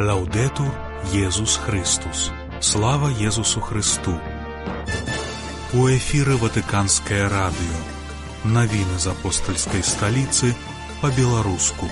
Лаўдетур Езус Христус. Слава Езусу Христу. У эфіры Ватыканскае радыё. Навіны з апостальскай сталіцы па-беларуску.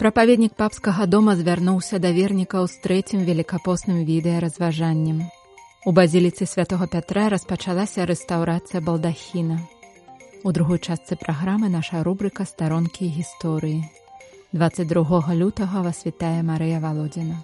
Прапаведнік папскага дома звярнуўся да вернікаў з трэцім велікапосным відэаразважаннем. У базіліцы святого Пятра распачалася рэстаўрацыя балдахіна. У другой частцы праграмы наша рубрыка старонкі гісторыі. 22 лютага вас вітае Марыя Володзіна.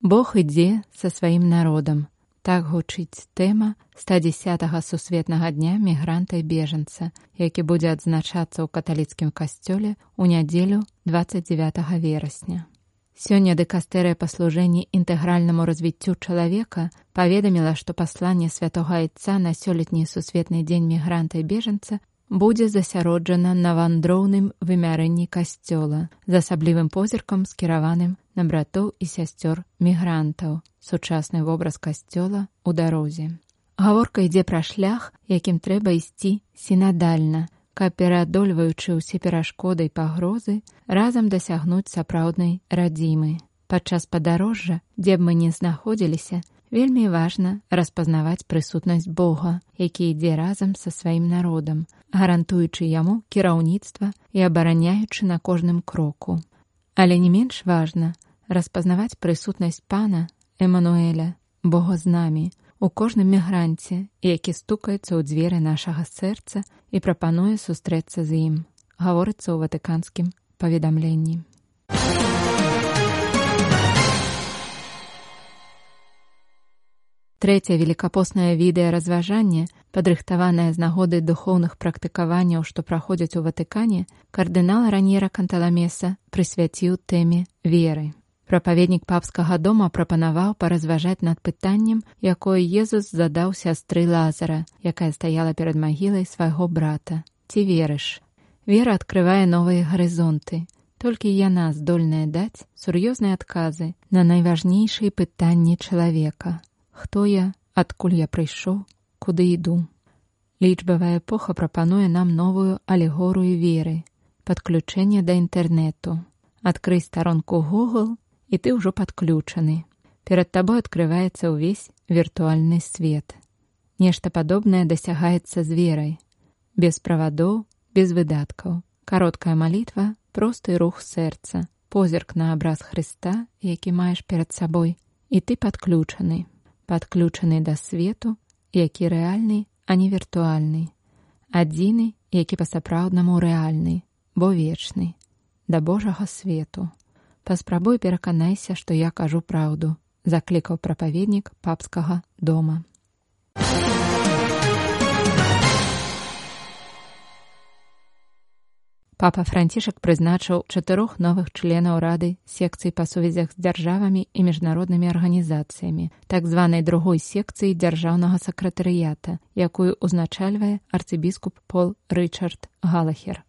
Бог ідзе са сваім народам. Так гучыць тэма 110 сусветнага дня мігранта і бежанца, які будзе адзначацца ў каталіцкім касцёле ў нядзелю 29 верасня. Сёння дэкастэрыя паслужэнні інтэгральнаму развіццю чалавека паведаміла, што пасланне святога айца на сёлетні сусветны дзень мігранта і бежанца будзе засяроджана на вандроўным вымярэнні касцёла з асаблівым позіркам скіраваным на братоў і сясцёр мігрантаў, сучасны вобраз касцёла ў дарозе. Гаворка ідзе пра шлях, якім трэба ісці сінадальна, каб пераадольваючы ўсе перашкоды і пагрозы разам дасягнуць сапраўднай радзімы. Падчас падарожжа, дзе б мы не знаходзіліся, вельмі важна распазнаваць прысутнасць Бога, які ідзе разам са сваім народам, гарантуючы яму кіраўніцтва і абараняючы на кожным кроку. Але не менш важна распазнаваць прысутнасць пана Эмануэля, Бога з намі, у кожным мігранце, які стукаецца ў дзверы нашага сэрца і прапануе сустрэцца з ім, гаворыцца ў ватыканскім паведамленні. Трэцяе велікапоснае відэаразважанне, падрыхтаванае з нагоды духоўных практыкаванняў, што праходзяць у Ватыкане, кардынал ранера канталамеса прысвяціў тэме веры. Прапаведнік папскага дома прапанаваў паразважаць над пытаннем, якое Езус задаў сястры Лазара, якая стаяла перад магілай свайго брата. Ці верыш? Вера адкрывае новыя гарызонты. Толькі яна здольная даць сур'ёзныя адказы на найважнейшыя пытанні чалавека. Хто я, адкуль я прыйшоў, куды іду? Лічбавая эпоха прапануе нам новую алегорую веры, падключэнне да інтэрнэту. Адкрый старонку Google і ты ўжо падключаны. Перад табой адкрываецца ўвесь віртуальны свет. Нешта падобнае дасягаецца з верай, без правадоў, без выдаткаў. Кароткая малітва, просты рух сэрца, позірк на абраз Хрыста, які маеш перад сабой, і ты падключаны, падключаны да свету, які рэальны, а не віртуальны, адзіны, які па-сапраўднаму рэальны, бо вечны, да Божага свету. Паспрабуй пераканайся, што я кажу праўду, заклікаў прапаведнік папскага дома. Папа францішак прызначыў чатырох новых членаў рады секцый па сувязях з дзяржавамі і міжнароднымі арганізацыямі, так званай другой секцыі дзяржаўнага сакратарыята, якую ўзначальвае арцыбіскуп Пол Рчард Галахер.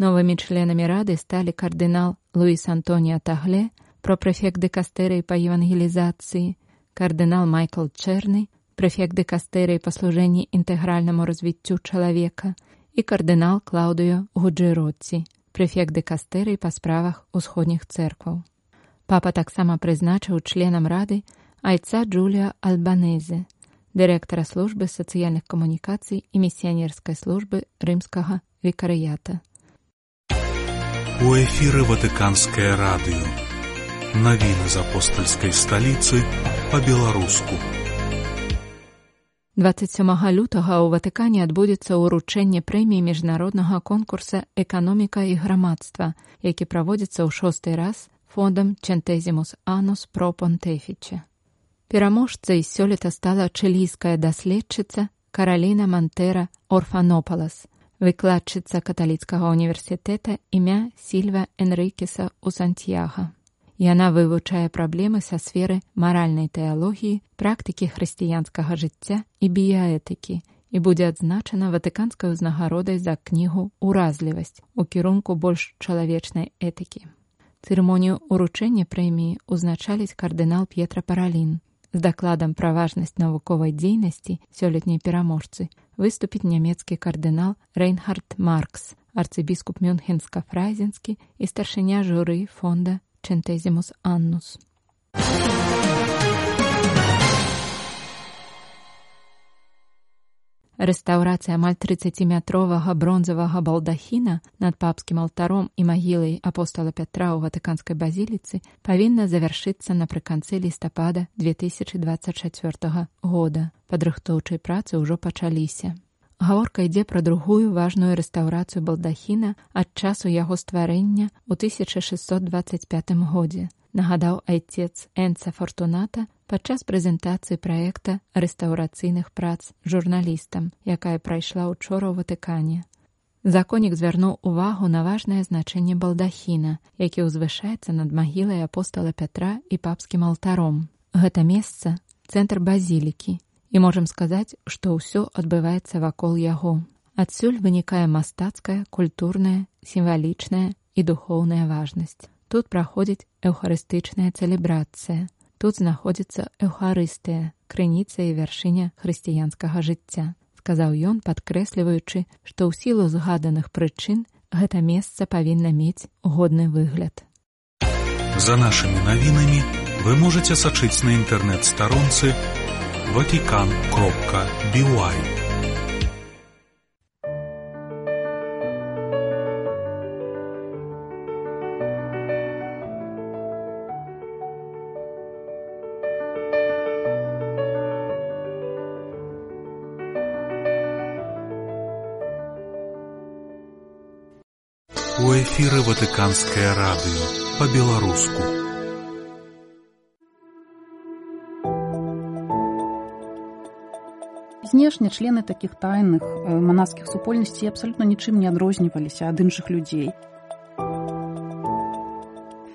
Новымі членамі рады сталі кардынал Луіс Антоніа Тагле, пропрэфект дэкастэрыі па евангелізацыі, кардынал Майкл Чэрны, прэфект дэкастэрыі па служэнні інтэгральнаму развіццю чалавека і кардынал Клаўдыё Гуджыротці, прэфект дэкастэрыі па справах усходніх цэркваў. Папа таксама прызначыў членам рады айца Джулія Альбанезе, дырэктара службы сацыяльных камунікацый і місіянерскай службы рымскага викарыята. У эфіры ватыканскае радыё. Навіны з апостальскай сталіцы па-беларуску. 27 лютага ў Ватыкане адбудзецца ўручэнне прэміі міжнароднага конкурса эканоміка і грамадства, які праводзіцца ў шосты раз фондам Чэнтэзімус Анус про Понтэфіча. Пераможцай сёлета стала чылійская даследчыца Караліна Мантэра Орфанопалас – выкладчыца каталіцкага універсітэта імя Сільва Энрыкеса ў Сантьяга. Яна вывучае праблемы са сферы маральнай тэалогіі, практыкі хрысціянскага жыцця і біяэтыкі і будзе адзначана ватыканскай узнагародай за кнігу «Уразлівасць» у кірунку больш чалавечнай этыкі. Цырымонію ўручэння прэміі ўзначаліць кардынал П'етра Паралін, З дакладам пра важнасць навуковай дзейнасці сёлетняй пераможцы выступіць нямецкі кардынал Рейнхард Маркс, арцыбіскуп Мюнхенска-фрайзенскі і старшыня журы фонда Чэнтэзімус Аннус. Рэстаўрацыя амаль 30метровага бронзавага балдахіна над папскім алтаром і магілай апостала Пятра ў ватыканскай базіліцы павінна завяршыцца напрыканцы лістапада 2024 года. Падрыхтоўчай працы ўжо пачаліся. Гаворка ідзе пра другую важную рэстаўрацыю балдахіна ад часу яго стварэння ў 1625 годзе нагадаў айцец Энца Фортуната падчас прэзентацыі праекта рэстаўрацыйных прац журналістам, якая прайшла учора ў Ватыкане. Законнік звярнуў увагу на важнае значэнне балдахіна, які ўзвышаецца над магілай апостала Пятра і папскім алтаром. Гэта месца цэнтр базілікі і можам сказаць, што ўсё адбываецца вакол яго. Адсюль вынікае мастацкая, культурная, сімвалічная і духоўная важнасць. Тут праходзіць эўхарыстычная цэлебрацыя. Тут знаходзіцца эўхарыстыя, крыніца і вяршыня хрысціянскага жыцця, сказаў ён, падкрэсліваючы, што ў сілу згаданых прычын гэта месца павінна мець годны выгляд. За нашымі навінамі вы можете сачыць на інтэрнэт-старонцы бівай. У эфіры ватыканскае радыё па-беларуску. Знешне члены такіх тайных э, манаскіх супольнасцей абсалютна нічым не адрозніваліся ад іншых людзей.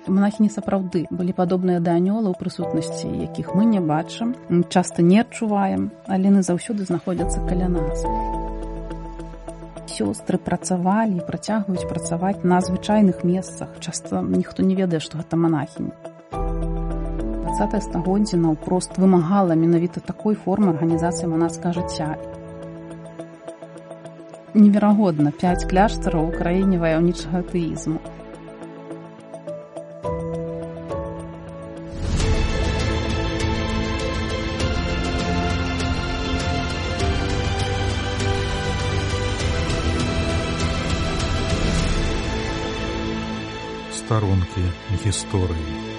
Манахі не сапраўды былі падобныя да анёлаў прысутнасці, якіх мы не бачым, часта не адчуваем, але яны заўсёды знаходзяцца каля нас. Сёстры працавалі і працягваюць працаваць на звычайных месцах. Часта ніхто не ведае што гэта монахінь стагоддзя наўпрост вымагала менавіта такой формы арганізацыі манаска жыцця неверагодна 5 кляштараў у краіне ваяўнічага атэізму старонкі гісторыі.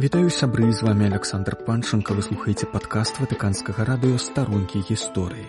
Вітаю сябры з вами Александр Панчынка вы слухаеце падкаст ватыканскага радыё старонкі гісторыі.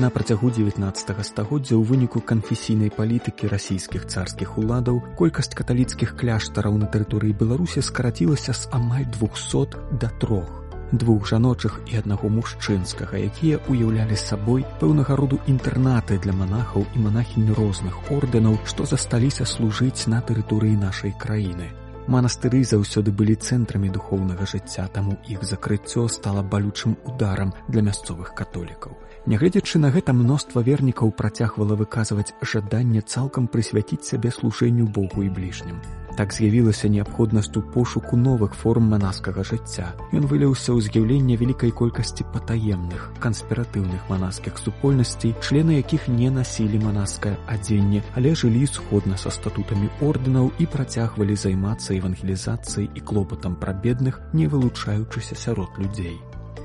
На працягу 19 стагоддзя ў выніку канфесійнай палітыкі расійскіх царскіх уладаў колькасць каталіцкіх кляштараў на тэрыторыі Беларусі скарацілася з амаль 200 да трох двух жаночых і аднаго мужчынскага, якія ўяўлялі сабой пэўнага роду інтэрнаты для манахаў і манахінь розных ордэнаў, што засталіся служыць на тэрыторыі нашай краіны. Манастыры заўсёды былі цэнтрамі духоўнага жыцця, таму іх закрыццё стала балючым ударам для мясцовых католікаў. Нягледзячы на гэта мноства вернікаў працягвала выказваць жаданне цалкам прысвяціць сябе служэнню Богу і бліжнім. Так з'явілася неабходнасць у пошуку новых форм манаскага жыцця. Ён вылеўся ў з'яўленне вялікай колькасці патаемных, канспіратыўных манаскіх супольнасцей, члены якіх не насілі манаскае адзенне, але жылі сходна са статутамі ордэнаў і працягвалі займацца евангелізацыяй і клопатам пра бедных, не вылучаючыся сярод людзей.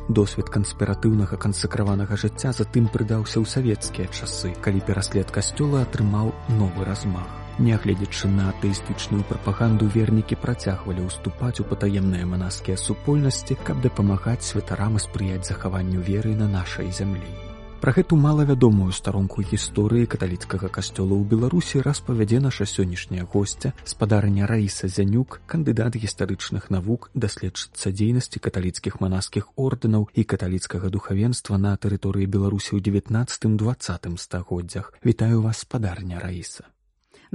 Досвед канспіратыўнага кансакраванага жыцця затым прыдаўся ў савецкія часы, калі пераслед касцёла атрымаў новы размах. Нягледзячы на атэістычную прапаганду вернікі працягвалі ўступаць у патаемныя манаскія супольнасці, каб дапамагаць святарам і спрыяць захаванню веры на нашай зямлі. Пра гэту малавядомую старонку гісторыі каталіцкага касцёла ў Беларусі распавядзе наша сённяшняя госця спадарня Раіса Зянюк, кандыдат гістарычных навук, даследчыцца дзейнасці каталіцкіх манаскіх ордэнаў і каталіцкага духавенства на тэрыторыі Беларусі ў 19-20 стагоддзях. Вітаю вас спадарня Раіса.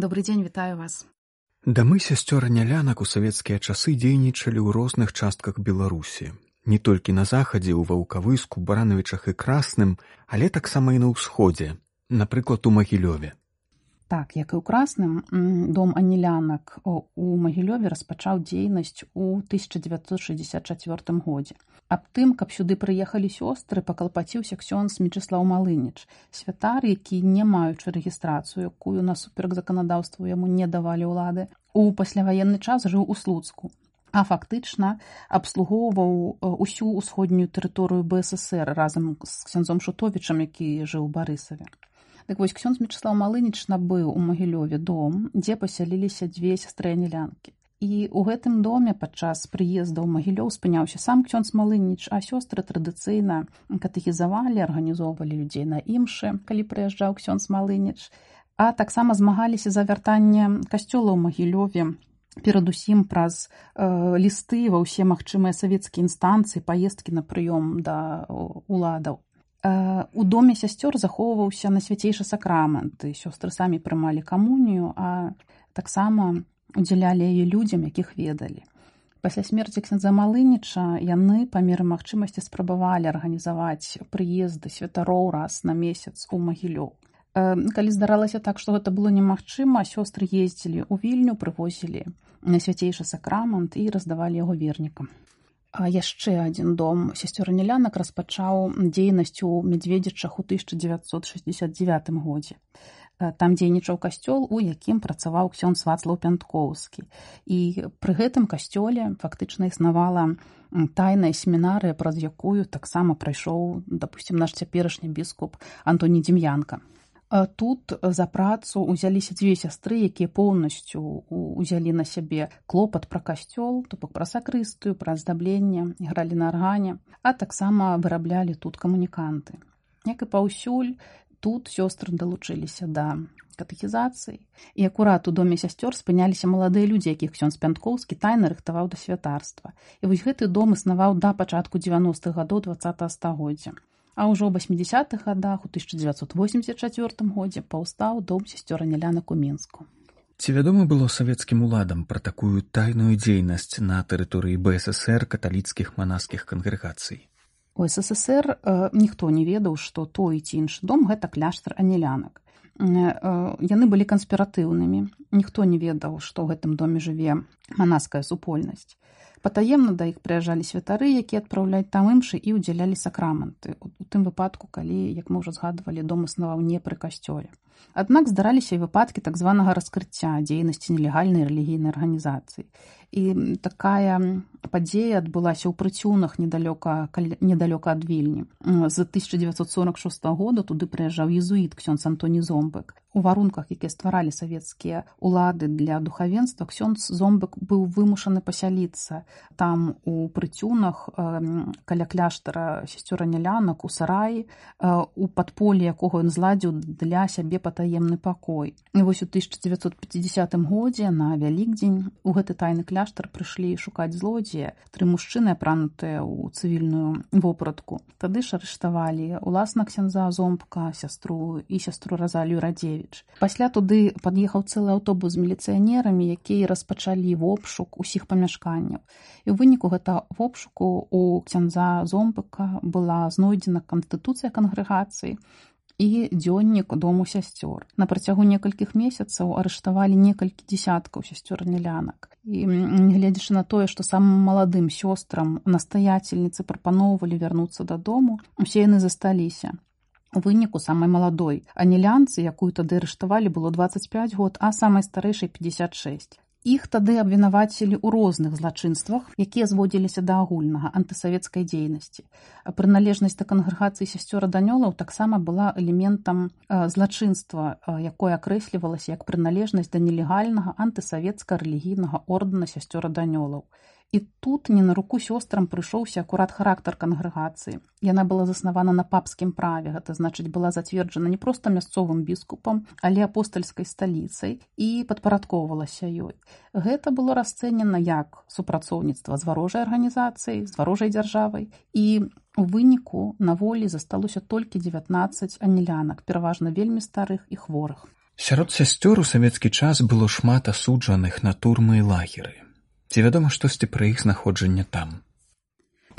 Добрый дзень вітаю вас. Дамы сясцёра нялянак у савецкія часы дзейнічалі ў розных частках Беларусі не толькі на захадзе ў ваўкавыску баранавічах і красным але таксама і на ўсходзе напрыклад у магілёве Так, як і ў красным дом анілянак у магілёве распачаў дзейнасць у 1964 годзе. Аб тым, каб сюды прыехалі сёстры, пакалпаціўся ксёнз Мечыслаў Малыніч, святар, які не маючы рэгістрацыю, якую насуперак заканадаўству яму не давалі ўлады, у пасляваенны час жыў у слуцку. А фактычна абслугоўваў усю ўсходнюю тэрыторыю БССР разам з ксяндзом Шутовічам, які жыў у барысаве. Так вось ксёнз Мечыслаў Малыніч набыў у магілёве дом, дзе пасяліліся дзве сястры анілянкі. І ў гэтым доме падчас прыезда ў магілёў спыняўся сам ксёнз Малыніч, а сёстры традыцыйна катэхізавалі, арганізоўвалі людзей на імшы, калі прыязджаў ксёнз Малыніч, а таксама змагаліся за вяртанне касцёла ў магілёве перадусім праз э, лісты ва ўсе магчымыя савецкія інстанцыі паездкі на прыём да уладаў у доме сясцёр захоўваўся на свяцейшы сакрамент і сёстры самі прымалі камунію, а таксама удзялялі яе людзям, якіх ведалі. Пасля смерці ксяндза малыніча яны па меры магчымасці спрабавалі арганізаваць прыезды святароў раз на месяц у магілёў. Э, калі здаралася так, што гэта было немагчыма, сёстры ездзілі ў вільню, прывозілі на свяцейшы сакрамент і раздавалі яго вернікам. А яшчэ адзін дом сесцёранелянак распачаў дзейнасць у мядзведзячах у 1969 годзе. Там дзейнічаў касцёл, у якім працаваў ксён свацлаў пянткоўскі. І пры гэтым касцёле фактычна існавала тайная семінарыя, праз якую таксама прайшоў, дапусцім, наш цяперашні біскуп Антоні Дзім'янка. Тут за працу ўзяліся дзве сястры, якія поўнасцю узялі на сябе клопат пра касцёл, то бок пра сакрыстую, пра аздабленне, гралі на аргане, а таксама выраблялі тут камуніканты. Як і паўсюль, тут сёстры далучыліся да катэхізацыі. І акурат у доме сясцёр спыняліся маладыя людзі, якіх ксён спянткоўскі тайна рыхтаваў да святарства. І вось гэты дом існаваў да пачатку 90-х гадоў два стагоддзя. А ўжо ў 80-х годах у 1984 годзе паўстаў дом сесцёра нялянак у мінску. Ці вядома было савецкім уладам пра такую тайную дзейнасць на тэрыторыі БССР каталіцкіх манаскіх кангрэгацый. У ССР э, ніхто не ведаў, што той ці іншы дом гэта кляштар анілянак. Э, яны былі канспіратыўнымі. Ніхто не ведаў, што ў гэтым доме жыве манаская супольнасць. Патаемна да іх прыязджалі святары, якія адпраўляюць там імшы і ўдзялялі сакраманты. У тым выпадку, калі, як мы ўжо згадвалі, дом існаваў не пры касцёле. Аднак здараліся і выпадкі так званага раскрыцця дзейнасці нелегальнай рэлігійнай арганізацыі. І такая падзея адбылася ў прыцюнах недалёка недалёка ад вільні. З 1946 года туды прыязджаў езуіт ксёнз Антоні Зомбык. У варунках, якія стваралі савецкія улады для духавенства, ксёнз Зомбык быў вымушаны пасяліцца там у прыцюнах каля кляштара сесцёра нялянак у сараі у падполі якога ён зладзіў для сябе патаемны пакой. І вось у 1950 годзе на вялікдзень у гэты тайны кляштар кляштар прыйшлі шукаць злодзея тры мужчыны апранутыя ў цывільную вопратку тады ж арыштавалі уласна ксяндза зомбка сястру і сястру разалю радзевіч пасля туды пад'ехаў цэлы аўтобус з міліцыянерамі якія распачалі вопшук усіх памяшканняў і ў выніку гэта вопшуку у ксяндза зомбыка была знойдзена канстытуцыя кангрэгацыі і дзённік дому сясцёр. На працягу некалькіх месяцаў арыштавалі некалькі дзясяткаў сясцёр нелянак. І нягледзячы на тое, што самым маладым сёстрам настаяцельніцы прапаноўвалі вярнуцца дадому, усе яны засталіся. У выніку самай маладой анілянцы, якую тады арыштавалі было 25 год, а самай старэйшай 56. Іх тады абвінавацілі ў розных злачынствах, якія зводзіліся да агульнага антысавецкай дзейнасці. Прыналежнасць да кангрэгацыі сясцёра данёлаў таксама была элементам злачынства, якое акрэслівалася як прыналежнасць да нелегальнага антысавецка рэлігійнага ордэна сясцёра данёлаў. І тут не на руку сёстрам прыйшоўся акурат характар кангрэгацыі. Яна была заснавана на папскім праве, гэта значыць была зацверджана не проста мясцовым біскупам, але апостальскай сталіцай і падпарадкоўвалася ёй. Гэта было расцэнена як супрацоўніцтва з варожай арганізацыяй, з варожай дзяржавай і у выніку на волі засталося толькі 19 анілянак, пераважна вельмі старых і хворых. Сярод сясцёр у савецкі час было шмат асуджаных на турмы і лагеры. Ці вядома штосьці пра іх знаходжанне там.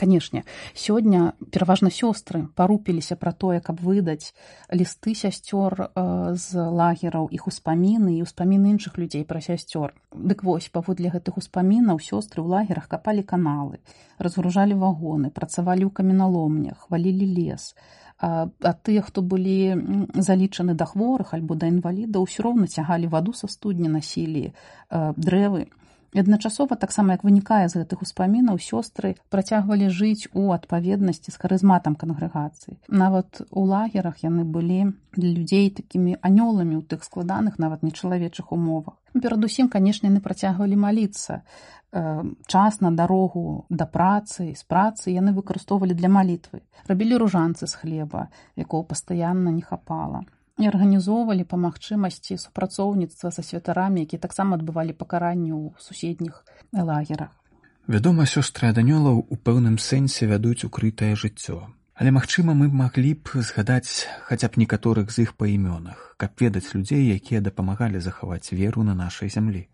канешне. Сёння пераважна сёстры парупіліся пра тое каб выдаць лісты сясцёр э, з лагераў іх успаміны і ўспаміны іншых людзей пра сясцёр. Дык вось паводле гэтых успамінаў сёстры ў лагерах капалі каналы разгружалі вагоны працавалі ў каменаломнях хвалілі лес. А, а тыя хто былі залічаны да хворых альбо да інваліда ўсё роўна цягалі ваду са студні насілі э, дрэвы Адначасова таксама як вынікае з гэтых успамінаў сёстры працягвалі жыць у адпаведнасці з харызматам кангрэгацыі. Нават у лагерах яны былі для людзей такімі анёламі ў тых складаных нават нечалавечых умовах. Перадусім, канешне, яны працягвалі маліцца. Час на дарогу да працы з працы яны выкарыстоўвалі для малітвы. Рабілі ружанцы з хлеба, якого пастаянна не хапала і арганізоўвалі па магчымасці супрацоўніцтва са святарамі, якія таксама адбывалі пакаранні ў суседніх лагерах. Вядома, сёстры аданёлаў у пэўным сэнсе вядуць укрытае жыццё. Але магчыма, мы маглі б згадаць хаця б некаторых з іх па імёнах, каб ведаць людзей, якія дапамагалі захаваць веру на нашай зямлі.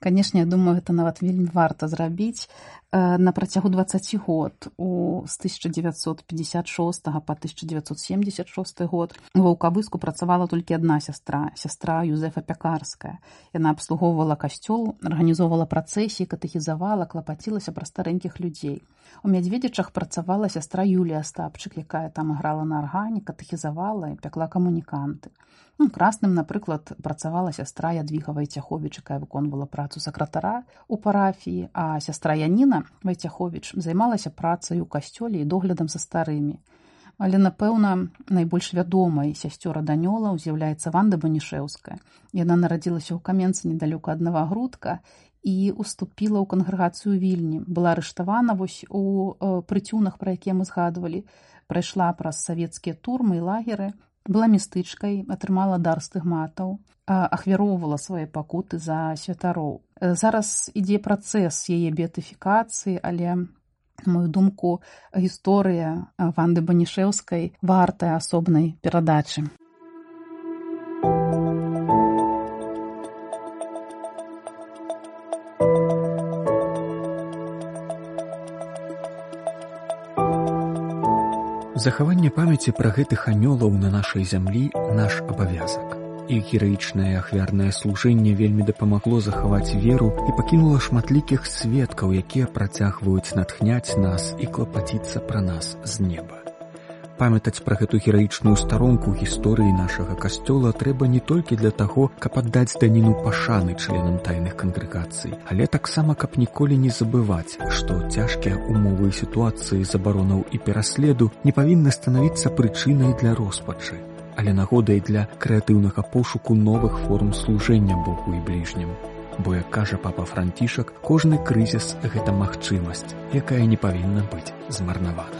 Канешне, я думаю, гэта нават вельмі варта зрабіць. На працягу 20 год у з 1956 па 1976 год у ваўкавыску працавала толькі адна сястра сястра Юзефа пякарская. Яна абслугоўвала касцёл арганізоўвала працэсіі катэхізавала клапацілася пра старэнькіх людзей. У мядзведзячах працавала сястра Юлія стапчык якая там іграла на аргане катэхізавала і пякла камуніканты. Ну, красным, напрыклад, працавала сястра Ядвіга Вайцяховіч, якая выконвала працу сакратара ў парафіі, а сястра Яніна Вайцяховіч займалася працай у касцёле і доглядам за старымі. Але, напэўна, найбольш вядомай сясцёра данёла з'яўляецца Ванда Банішеўская. Яна нарадзілася ў каменцы недалёка ад Навагрудка і уступіла ў кангрэгацыю вільні. Была арыштавана вось у э, прыцюнах, пра якія мы згадвалі, прайшла праз савецкія турмы і лагеры, была містычкай атрымала дар стыгматаў ахвяроўвала свае пакуты за святароў. Зараз ідзе працэс яе бетыфікацыі але мою думку гісторыя ванды банішеўскай вартая асобнай перадачы Захаванне памяці пра гэтых анёлаў на нашай зямлі наш абавязак. Іх гераічнае ахвярнае служэнне вельмі дапамагло захаваць веру і пакінула шматлікіх сведкаў, якія працягваюць натхняць нас і клапаціцца пра нас з неба памятаць пра гэту гераічную старонку гісторыі нашага касцёла трэба не толькі для таго, каб аддаць даніну пашаны членам тайных кангрэгацый, але таксама каб ніколі не забываць, што цяжкія умовы сітуацыі забаронаў і пераследу не павінны станавіцца прычынай для роспачы, але нагодай для крэатыўнага пошуку новых форм служэння Богу і бліжнім. Бо як кажа папа францішак, кожны крызіс гэта магчымасць, якая не павінна быць змарнавана.